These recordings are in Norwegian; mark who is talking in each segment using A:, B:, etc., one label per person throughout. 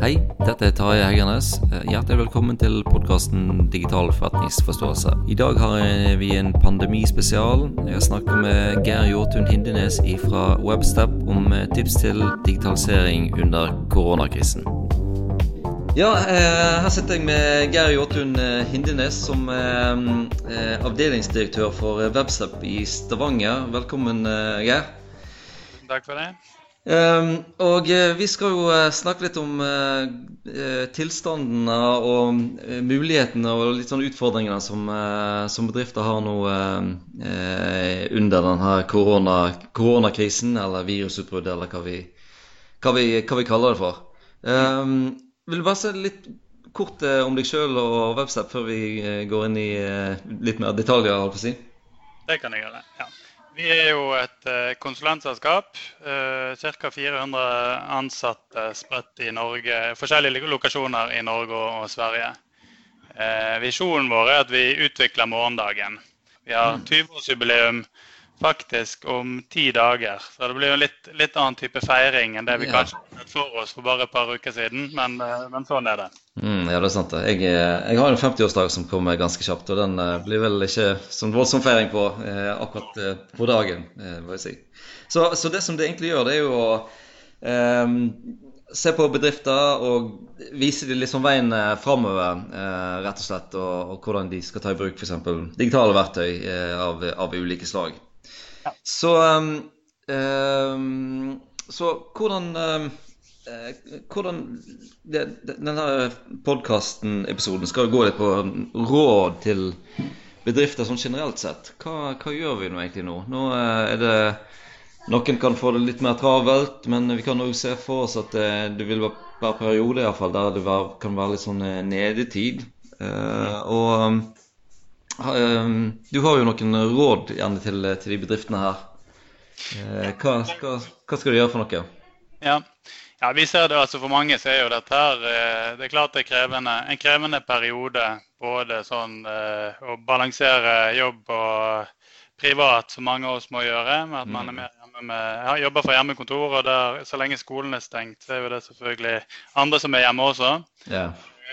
A: Hei, dette er Tarjei Heggernes. Hjertelig velkommen til podkasten Digital forretningsforståelse. I dag har vi en pandemispesial. Jeg snakker med Geir Jåtun Hindenes fra Webstep om tips til digitalisering under koronakrisen. Ja, eh, her sitter jeg med Geir Jåtun Hindenes som er avdelingsdirektør for Webstep i Stavanger. Velkommen, eh, Geir.
B: Takk for det.
A: Um, og vi skal jo snakke litt om uh, tilstandene og uh, mulighetene og litt sånn utfordringene som, uh, som bedrifter har nå under denne korona, koronakrisen, eller virusutbruddet, eller hva vi, hva, vi, hva vi, kaller det for. Um, vil du bare se litt kort om deg sjøl og Webstep før vi går inn i litt mer detaljer? holdt på å si?
B: Det kan jeg gjøre, ja. Vi er jo et eh, konsulentselskap. Eh, Ca. 400 ansatte spredt i Norge, forskjellige lokasjoner i Norge og Sverige. Eh, visjonen vår er at vi utvikler morgendagen. Vi har 20-årsjubileum mm faktisk om ti dager. Så det blir jo litt, litt annen type feiring enn det vi kanskje hadde for oss for bare et par uker siden. Men, men sånn er det.
A: Ja, det er sant. Jeg, eh, jeg har en 50-årsdag som kommer ganske kjapt. Og den eh, blir vel ikke sånn voldsom feiring på eh, akkurat eh, på dagen, eh, må jeg si. Så, så, det som det egentlig gjør, det er jo å se på bedrifter og vise dem liksom veien framover, rett og slett. Og, og, hvordan de skal ta i bruk f.eks. digitale verktøy av, av ulike slag. Så, um, um, så hvordan um, hvordan denne podkasten-episoden skal gå litt på råd til bedrifter sånn generelt sett. Hva, hva, gjør vi nå egentlig nå? Nå eh, er det Noen kan få det litt mer travelt, men vi kan òg se for oss at det, det vil være perioder i hvert fall, der det var, kan være litt sånn nedetid. Uh, og um, du har jo noen råd gjerne til, til de bedriftene her. Uh, hva, hva, hva, skal du gjøre for noe?
B: Ja. Ja, vi ser det altså For mange så er jo dette her eh, Det er klart det er krevende, en krevende periode. Både sånn eh, å balansere jobb og privat, som mange av oss må gjøre. med at man er mm. mer hjemme med, Jeg jobber for hjemmekontor, og der, så lenge skolen er stengt, så er jo det selvfølgelig andre som er hjemme også.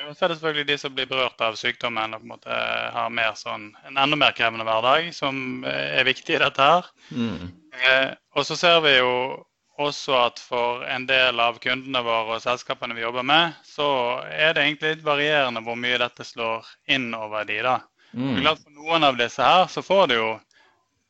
B: Og så er det selvfølgelig de som blir berørt av sykdommen og på en måte har mer sånn, en enda mer krevende hverdag, som er viktig i dette her. Mm. Eh, og så ser vi jo også at for en del av kundene våre og selskapene vi jobber med, så er det egentlig litt varierende hvor mye dette slår inn over de da. Mm. For noen av disse her så får det jo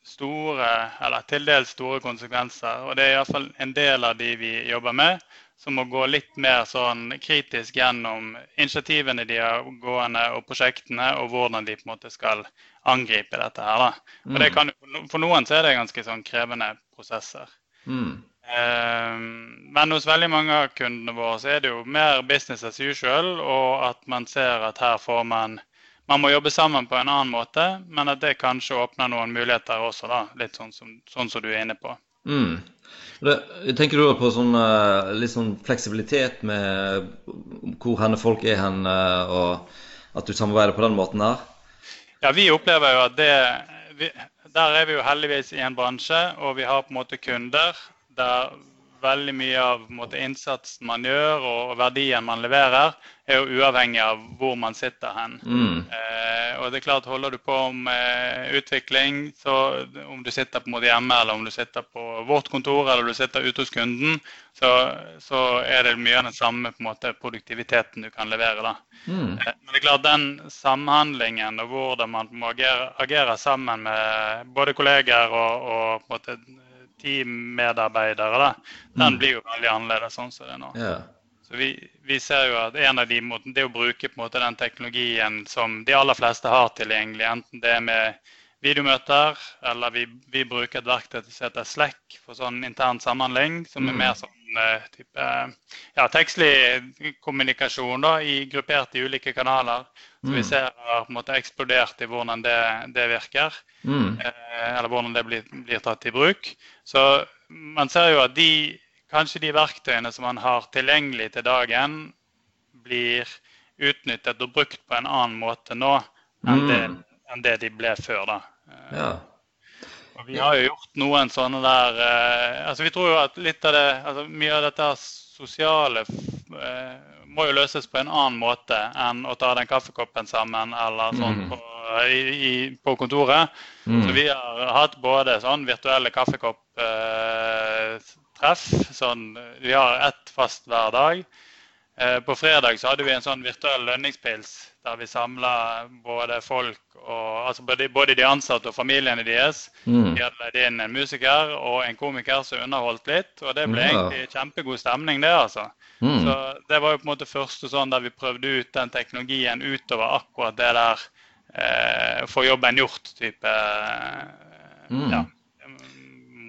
B: store, eller til dels store konsekvenser. Og det er iallfall en del av de vi jobber med, som må gå litt mer sånn kritisk gjennom initiativene de har gående og prosjektene, og hvordan de på en måte skal angripe dette her. da. For, det mm. kan, for noen så er det ganske sånn krevende prosesser. Mm. Eh, men hos veldig mange av kundene våre så er det jo mer business as usual, og at man ser at her får man man må jobbe sammen på en annen måte, men at det kanskje åpner noen muligheter også, da, litt sånn som, sånn som du er inne på. Mm.
A: Det, tenker du da på sånn, eh, litt sånn fleksibilitet med hvor henne folk er hen, og at du samarbeider på den måten her?
B: Ja, vi opplever jo at det vi, Der er vi jo heldigvis i en bransje, og vi har på en måte kunder der veldig mye av måte, innsatsen man gjør og verdien man leverer, er jo uavhengig av hvor man sitter hen. Mm. Eh, og det er klart, Holder du på med utvikling, så om du sitter på en måte hjemme eller om du sitter på vårt kontor eller du sitter ute hos kunden, så, så er det mye av den samme måte, produktiviteten du kan levere. Mm. Eh, men det er klart, den samhandlingen og hvordan man må agere, agere sammen med både kolleger og, og på en måte teammedarbeidere, da, den mm. blir jo veldig annerledes sånn som det er nå. Yeah. Så vi, vi, ser jo at en av de måtene, det å bruke på en måte den teknologien som de aller fleste har tilgjengelig, enten det er med videomøter, eller vi, vi bruker et verktøy som heter Slack for sånn intern samhandling, som er mm. mer sånn uh, type ja, tekstlig kommunikasjon da, i, gruppert i ulike kanaler. Så vi mm. ser har på en måte eksplodert i hvordan det, det virker. Mm. uh, eller hvordan det blir, blir, tatt i bruk. Så man ser jo at de, kanskje de verktøyene som man har tilgjengelig til dagen, blir utnyttet og brukt på en annen måte nå enn, mm. det, enn det, de ble før. da. Eh, ja. Og vi har jo gjort noen sånne der eh, altså Vi tror jo at litt av det, altså mye av dette sosiale eh, må jo løses på en annen måte enn å ta den kaffekoppen sammen eller sånn mm. på, i, i, på, kontoret. Mm. Så vi har hatt både sånn virtuelle kaffekopptreff. Eh, sånn, vi har ett fast hver dag. Eh, på fredag så hadde vi en sånn virtuell lønningspils der vi samla både folk og altså både, både, de ansatte og familiene deres. Mm. De hadde leid inn en musiker og en komiker som underholdt litt. Og det ble ja. egentlig kjempegod stemning, det, altså. Mm. Så det var jo på en måte første sånn der vi prøvde ut den teknologien utover akkurat det der eh, få jobben gjort-type eh, mm. ja,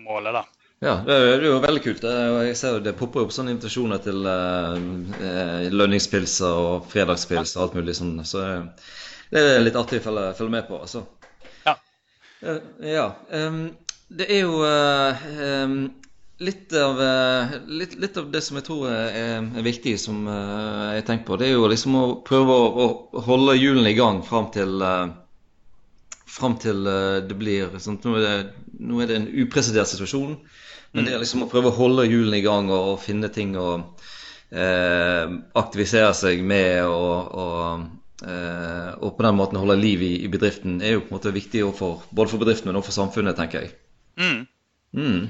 B: målet, da.
A: Ja, det er jo veldig kult. Jeg ser jo Det popper opp sånne invitasjoner til eh, lønningspilser og fredagspils og alt mulig sånn. Så det er litt artig å følge, følge med på. altså.
B: Ja.
A: Uh, ja. Um, det er jo uh, litt, av, litt, litt, av, det som jeg tror er, viktig, som jeg tenker på, det er jo liksom å prøve å, holde hjulene i gang fram til fram til det blir sånn, nå, er det, nå er det en upresidert situasjon. Men det er liksom å prøve å holde hjulene i gang og, og finne ting å eh, aktivisere seg med og, og, eh, og, på den måten holde liv i, i, bedriften, er jo på en måte viktig for, både for bedriften og for samfunnet, tenker jeg.
B: Mm. Mm.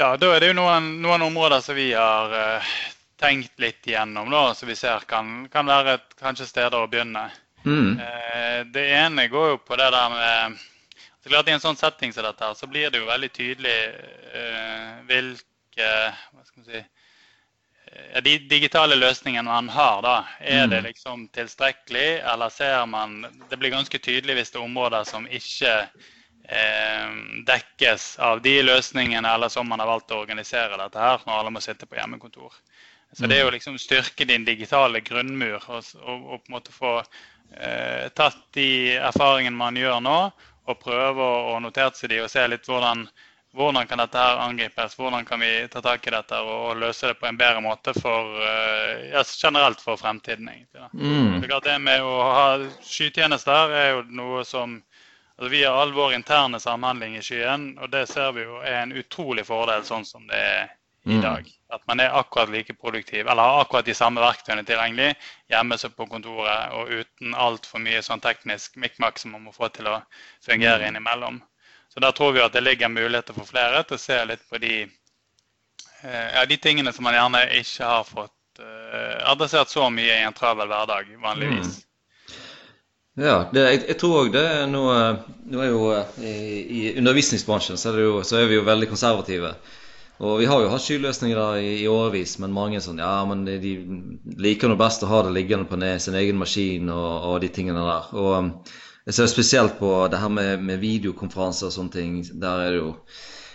B: Ja, da er det jo noen, noen områder som vi har eh, tenkt litt igjennom, da, som vi ser kan, kan være et, kanskje steder å begynne. Mm. Eh, det ene går jo på det der med så klart I en sånn setting som dette så blir det jo veldig tydelig uh, hvilke hva skal man si, ja, De digitale løsningene man har, da, er mm. det liksom tilstrekkelig? Eller ser man Det blir ganske tydelig hvis det er områder som ikke eh, dekkes av de løsningene, eller som man har valgt å organisere dette her, når alle må sitte på hjemmekontor. Så det er jo mm. liksom styrke din digitale grunnmur og, og, og på en måte få eh, tatt de erfaringene man gjør nå, og prøve å notere seg de og se litt hvordan, hvordan kan dette her angripes, hvordan kan vi ta tak i dette og, løse det på en bedre måte for, eh, ja, generelt for fremtiden. egentlig. Mm. Det med å ha skytjenester er jo noe som altså Vi har all vår interne samhandling i skyen, og det ser vi jo er en utrolig fordel sånn som det er i mm. dag. At man er akkurat like produktiv, eller har akkurat de samme verktøyene tilgjengelig hjemme som på kontoret og uten altfor mye sånn teknisk mikkmakk som man må få til å fungere mm. innimellom. Så der tror vi at det ligger muligheter for flere til å se litt på de, eh, ja, de tingene som man gjerne ikke har fått uh, adressert så mye i en travel hverdag vanligvis. Mm.
A: Ja, det, jeg, jeg, tror òg det er noe Nå er jo eh, i, i undervisningsbransjen så er, jo, så er vi jo veldig konservative. Og vi har jo hatt skyløsninger i, i årevis, men mange sånn Ja, men de, de liker noe best å ha det liggende på ned, sin egen maskin og, og, de tingene der. Og um, jeg ser spesielt på det her med, med videokonferanser og sånne ting. Der er det jo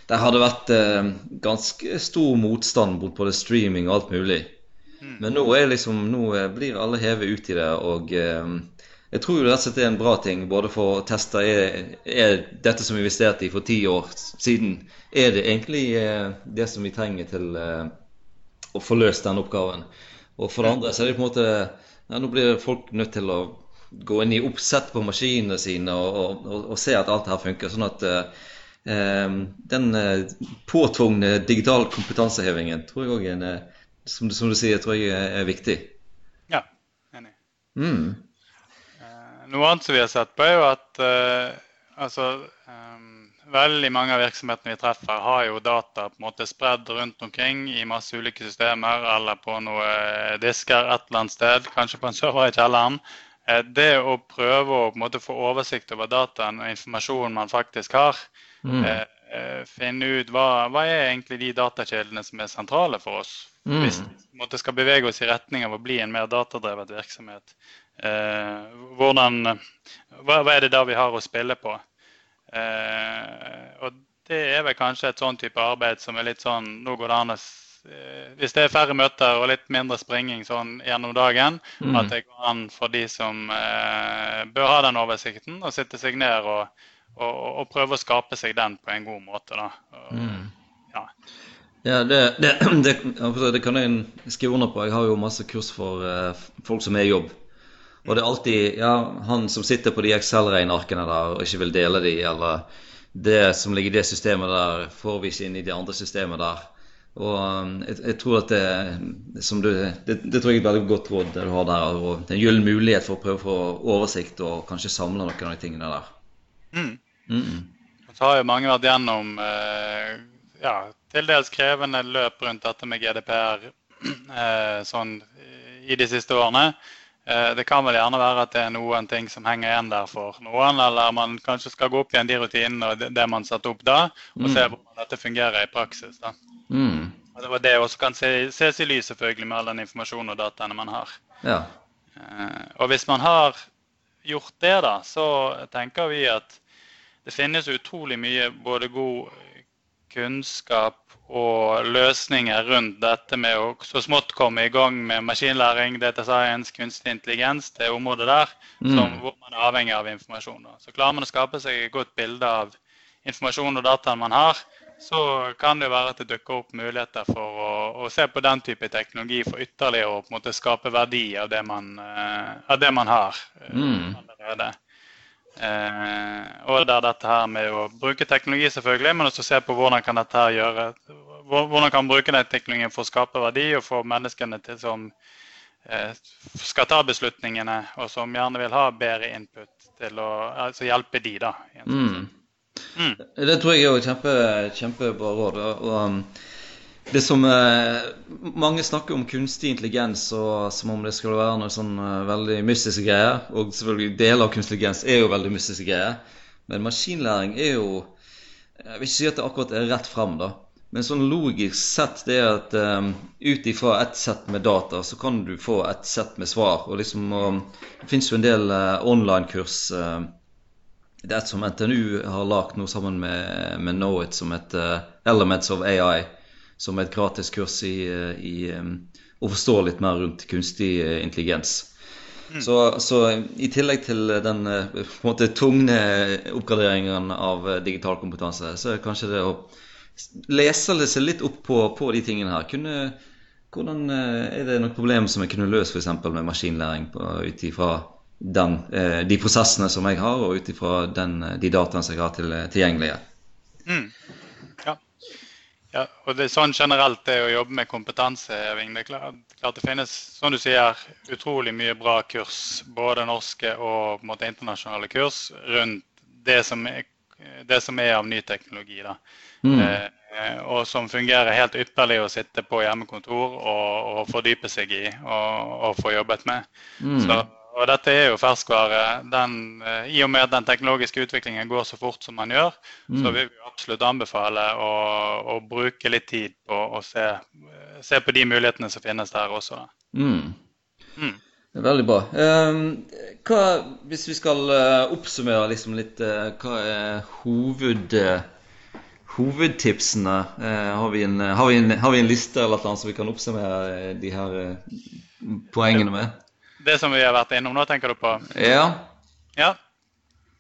A: Der har det vært eh, ganske stor motstand mot både streaming og alt mulig. Mm. Men nå, er liksom, nå blir alle hevet ut i det, og eh, jeg tror jo det er en bra ting både for å teste er, er dette som vi investerte i for ti år siden, er det egentlig eh, det som vi trenger til eh, å få løst den oppgaven. Og for det andre så er det på en måte ja, Nå blir folk nødt til å gå inn i oppsett på maskinene sine og, og, og se at alt her funker. Sånn at eh, eh den påtvungne digitale kompetansehevingen tror jeg òg er, som, som, du sier, tror jeg er viktig.
B: Ja, enig. Mm. Noe annet som vi har sett på, er jo at uh, altså, um, veldig mange av virksomhetene vi treffer, har jo data på en måte spredd rundt omkring i masse ulike systemer eller på noen disker et eller annet sted, kanskje på en server i kjelleren. Uh, det å prøve å måte få oversikt over dataen og informasjonen man faktisk har, mm. eh, finne ut hva, hva er egentlig de datakildene som er sentrale for oss. Mm. Hvis vi skal bevege oss i retning av å bli en mer datadrevet virksomhet. Eh, hvordan, hva, hva, er det da vi har å spille på? Eh, og det er vel kanskje et sånn type arbeid som er litt sånn Nå går det an å eh, Hvis det er færre møter og litt mindre springing sånn gjennom dagen, mm. at det går an for de som eh, bør ha den oversikten, å sitte seg ned og, og, og, prøve å skape seg den på en god måte. Og, mm.
A: ja. Ja, det, det, det, det, kan jeg skrive under på. Jeg har jo masse kurs for eh, folk som er i jobb. Og det er alltid ja, han som sitter på de Excel-regnearkene der og ikke vil dele de, eller det som ligger i det systemet der, får vi ikke inn i de andre systemene der. Og um, jeg, jeg, tror at det, som du, det, det tror jeg er et veldig godt råd det du har der. Og det er en gyllen mulighet for å prøve å få oversikt og kanskje samle noen av de tingene der.
B: Mm. Mm -mm. Så har jo mange vært gjennom eh, ja, til dels krevende løp rundt dette med GDPR eh, sånn i de siste årene. Eh, det kan vel gjerne være at det er noen ting som henger igjen der for noen, eller man kanskje skal gå opp igjen de rutinene og det man satte opp da, og se mm. hvordan dette fungerer i praksis. da. Mm. Og det var det også kan ses i lys selvfølgelig med all den informasjonen og dataene man har.
A: Ja.
B: Eh, og hvis man har gjort det, da, så tenker vi at det finnes utrolig mye både god kunnskap og løsninger rundt dette med å så smått komme i gang med maskinlæring, data science, kunstig intelligens, det området der mm. som, hvor man er avhengig av informasjon. Så klarer man å skape seg et godt bilde av informasjon og dataen man har, så kan det være at det dukker opp muligheter for å, å se på den type teknologi for ytterligere å skape verdi av det man, uh, av det man har uh, mm. allerede. Eh, og der dette her med å bruke teknologi, selvfølgelig, men også se på hvordan kan dette her gjøre hvordan kan man bruke den teknologien for å skape verdi og få menneskene til som eh, skal ta beslutningene, og som gjerne vil ha bedre input til å altså hjelpe de da. Mm.
A: Mm. Det tror jeg er kjempe, kjempebra råd. og um, det som eh, Mange snakker om kunstig intelligens og, som om det skulle være noe sånn eh, veldig mystiske greier. Og selvfølgelig deler av kunstig intelligens er jo veldig mystiske greier. Men maskinlæring er jo Jeg vil ikke si at det akkurat er rett fram, da. Men sånn logisk sett det er at um, ut ifra ett sett med data, så kan du få et sett med svar. Og liksom um, Det fins jo en del uh, online-kurs. Uh, det er et som NTNU har lagd noe sammen med, med Knowit, som heter Elements of AI som et gratis kurs i, i å forstå litt mer rundt kunstig eh, intelligens. Mm. Så, så, i tillegg til den eh, på en måte tunge oppgraderingen av eh, digital kompetanse, så er kanskje det å lese seg litt opp på, på de tingene her. Kunne, hvordan, er det noe problem som jeg kunne løst f.eks. med maskinlæring ut ifra de prosessene som jeg har, og ut ifra de dataene som jeg har til, tilgjengelige? Mm.
B: Ja, og det er sånn generelt det å jobbe med kompetanseheving. Det er klart, klart det finnes som du sier, utrolig mye bra kurs, både norske og måte, internasjonale kurs, rundt det som er, det som er av ny teknologi. Da. Mm. Eh, og som fungerer helt ypperlig å sitte på hjemmekontor og, og fordype seg i og, og få jobbet med. Mm. Så og dette er jo ferskvare. Den, eh, I og med at den teknologiske utviklingen går så fort som man gjør, mm. så vil vi absolutt anbefale å, å bruke litt tid på å se, se, på de mulighetene som finnes der også. Mm.
A: Mm. Veldig bra. Um, hva, hvis vi skal uh, oppsummere liksom litt, hva er hoved, hovedtipsene? Har vi, en, har, vi en, har, vi en, liste eller noe som vi kan oppsummere de her poengene med?
B: Det som vi har vært innom nå, tenker du på?
A: Ja.
B: Ja,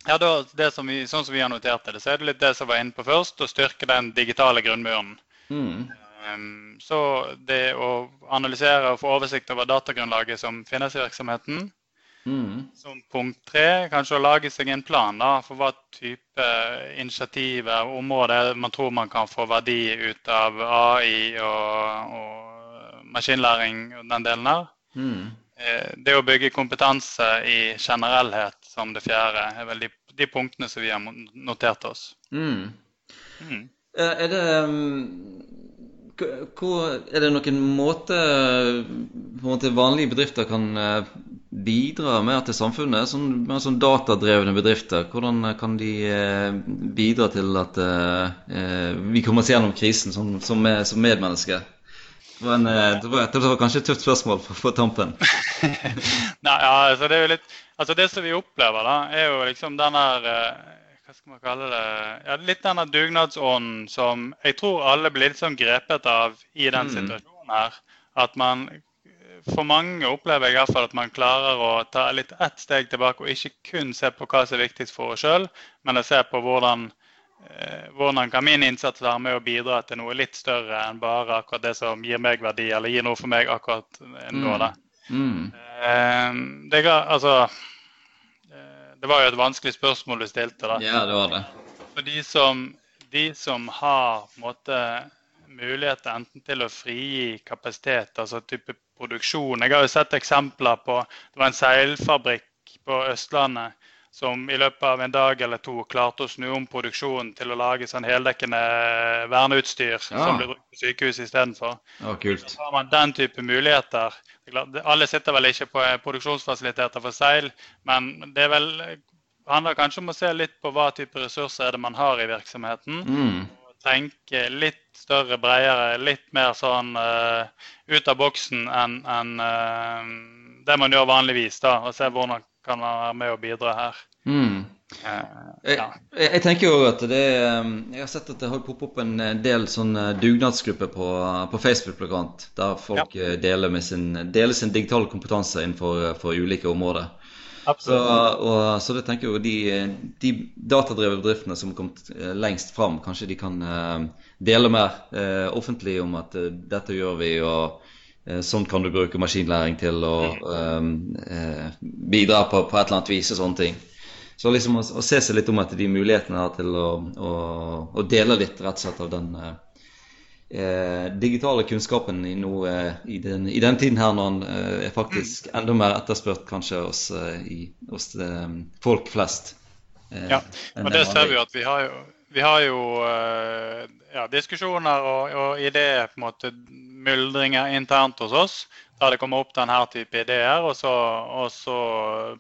B: ja da, det som vi, Sånn som vi har notert det, så er det litt det som var inne på først, å styrke den digitale grunnmuren. Mm. Um, så det å analysere og få oversikt over datagrunnlaget som finnes i virksomheten. Mm. Som punkt tre, kanskje å lage seg en plan da, for hva type initiativer og områder man tror man kan få verdi ut av AI og, og maskinlæring og den delen der. Mm. Eh, det å bygge kompetanse i generellhet som det fjerde, er vel de, de punktene som vi har notert oss. Mm.
A: Mm. Er det hvor, er det noen måte, måte vanlige bedrifter kan eh, bidra mer til samfunnet? Sånn, mer sånn datadrevne bedrifter. Hvordan kan de bidra til at eh, vi kommer oss gjennom krisen som, som, som medmennesker? Det var, en, eh, det, var, det var, kanskje et tøft spørsmål på, på tampen.
B: Nei, ja, altså det, er jo litt, altså det som vi opplever, da, er jo liksom den der eh, Hva skal man kalle det? Ja, litt den dugnadsånden som jeg tror alle blir litt sånn grepet av i den mm. situasjonen her. At man For mange opplever jeg i hvert fall at man klarer å ta litt ett steg tilbake og ikke kun se på hva som er viktigst for oss sjøl, men å se på hvordan hvordan kan min innsats være med å bidra til noe litt større enn bare akkurat det som gir meg verdi, eller gir noe for meg akkurat nå? da. Mm. Mm. Eh, det, altså, eh, det var jo et vanskelig spørsmål du stilte. da.
A: Ja, det var det.
B: For de som, de som har på en måte mulighet enten til å frigi kapasitet, altså type produksjon. Jeg har jo sett eksempler på Det var en seilfabrikk på Østlandet som i løpet av en dag eller to klarte å snu om produksjonen til å lage sånn heldekkende verneutstyr ja. som blir brukt på sykehus istedenfor.
A: Ja, kult.
B: Så har man den type muligheter. Alle sitter vel ikke på produksjonsfasiliteter for seil, men det vel, handler kanskje om å se litt på hva type ressurser er det man har i virksomheten. Mm. Og tenke litt større, bredere, litt mer sånn uh, ut av boksen enn en, uh, det man gjør vanligvis. da, Og se hvordan kan være med og bidra her. Mm.
A: Uh, ja. jeg, jeg, tenker jo at det um, Jeg har sett at det har poppet opp en del sånn dugnadsgrupper på, på Facebook blant der folk ja. deler, sin, deler, sin, digitale kompetanse innenfor ulike områder. Så, og, så det tenker jeg jo de, de datadrevne bedriftene som har kommet lengst fram, kanskje de kan dele mer offentlig om at dette gjør vi. og Eh, sånn kan du bruke maskinlæring til å um, eh, bidra på, på, et eller annet vis og sånne ting. Så liksom å, å se seg litt om etter de mulighetene her til å, å, å, dele litt rett og slett av den eh, eh digitale kunnskapen i, noe, i, den, i, den, tiden her når den eh, er faktisk enda mer etterspurt kanskje hos, i, hos folk flest.
B: Ja, og det ser vi jo at vi har jo, vi har jo ja, diskusjoner og, og ideer på en måte myldringer internt hos oss der det kommer opp denne type ideer. Og så, og så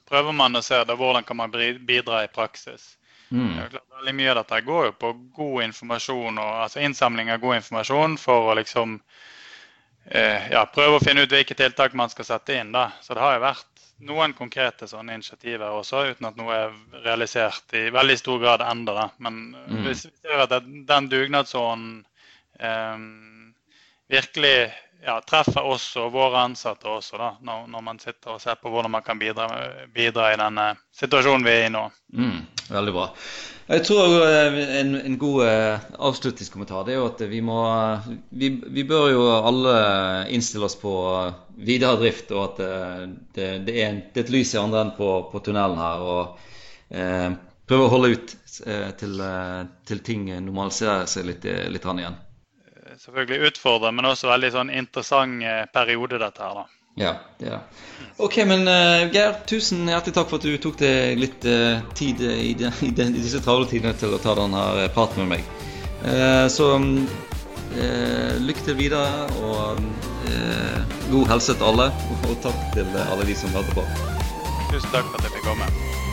B: prøver man å se det, hvordan kan man bidra i praksis. Mm. Veldig Mye av dette går jo på god informasjon, og, altså innsamling av god informasjon for å liksom eh, ja, prøve å finne ut hvilke tiltak man skal sette inn. Da. Så det har jo vært noen konkrete sånne initiativer også, uten at noe er realisert i veldig stor grad ennå. Men mm. vi ser at den dugnadsånden eh, virkelig ja, treffer oss og våre ansatte også, da, når, når, man sitter og ser på hvordan man kan bidra, bidra i denne situasjonen vi er i nå.
A: Mm, veldig bra. Jeg tror eh, en, en god uh, avslutningskommentar det er jo at vi må vi, vi, bør jo alle innstille oss på videre drift, og at det, det, er, det, er, et lys i andre enden på, på tunnelen her. og eh, Prøve å holde ut til, til, ting normaliserer seg litt, litt igjen
B: selvfølgelig utfordrende, men også veldig sånn interessant eh, periode, dette her. da.
A: Ja, det er Ok, men uh, Geir, tusen hjertelig takk for at du tok deg litt uh, tid i, de, i, de, i disse travle tidene til å ta denne praten med meg. Uh, så lykke til videre, og god helse til alle. Og takk til alle de som hørte på.
B: Tusen takk for at jeg fikk komme.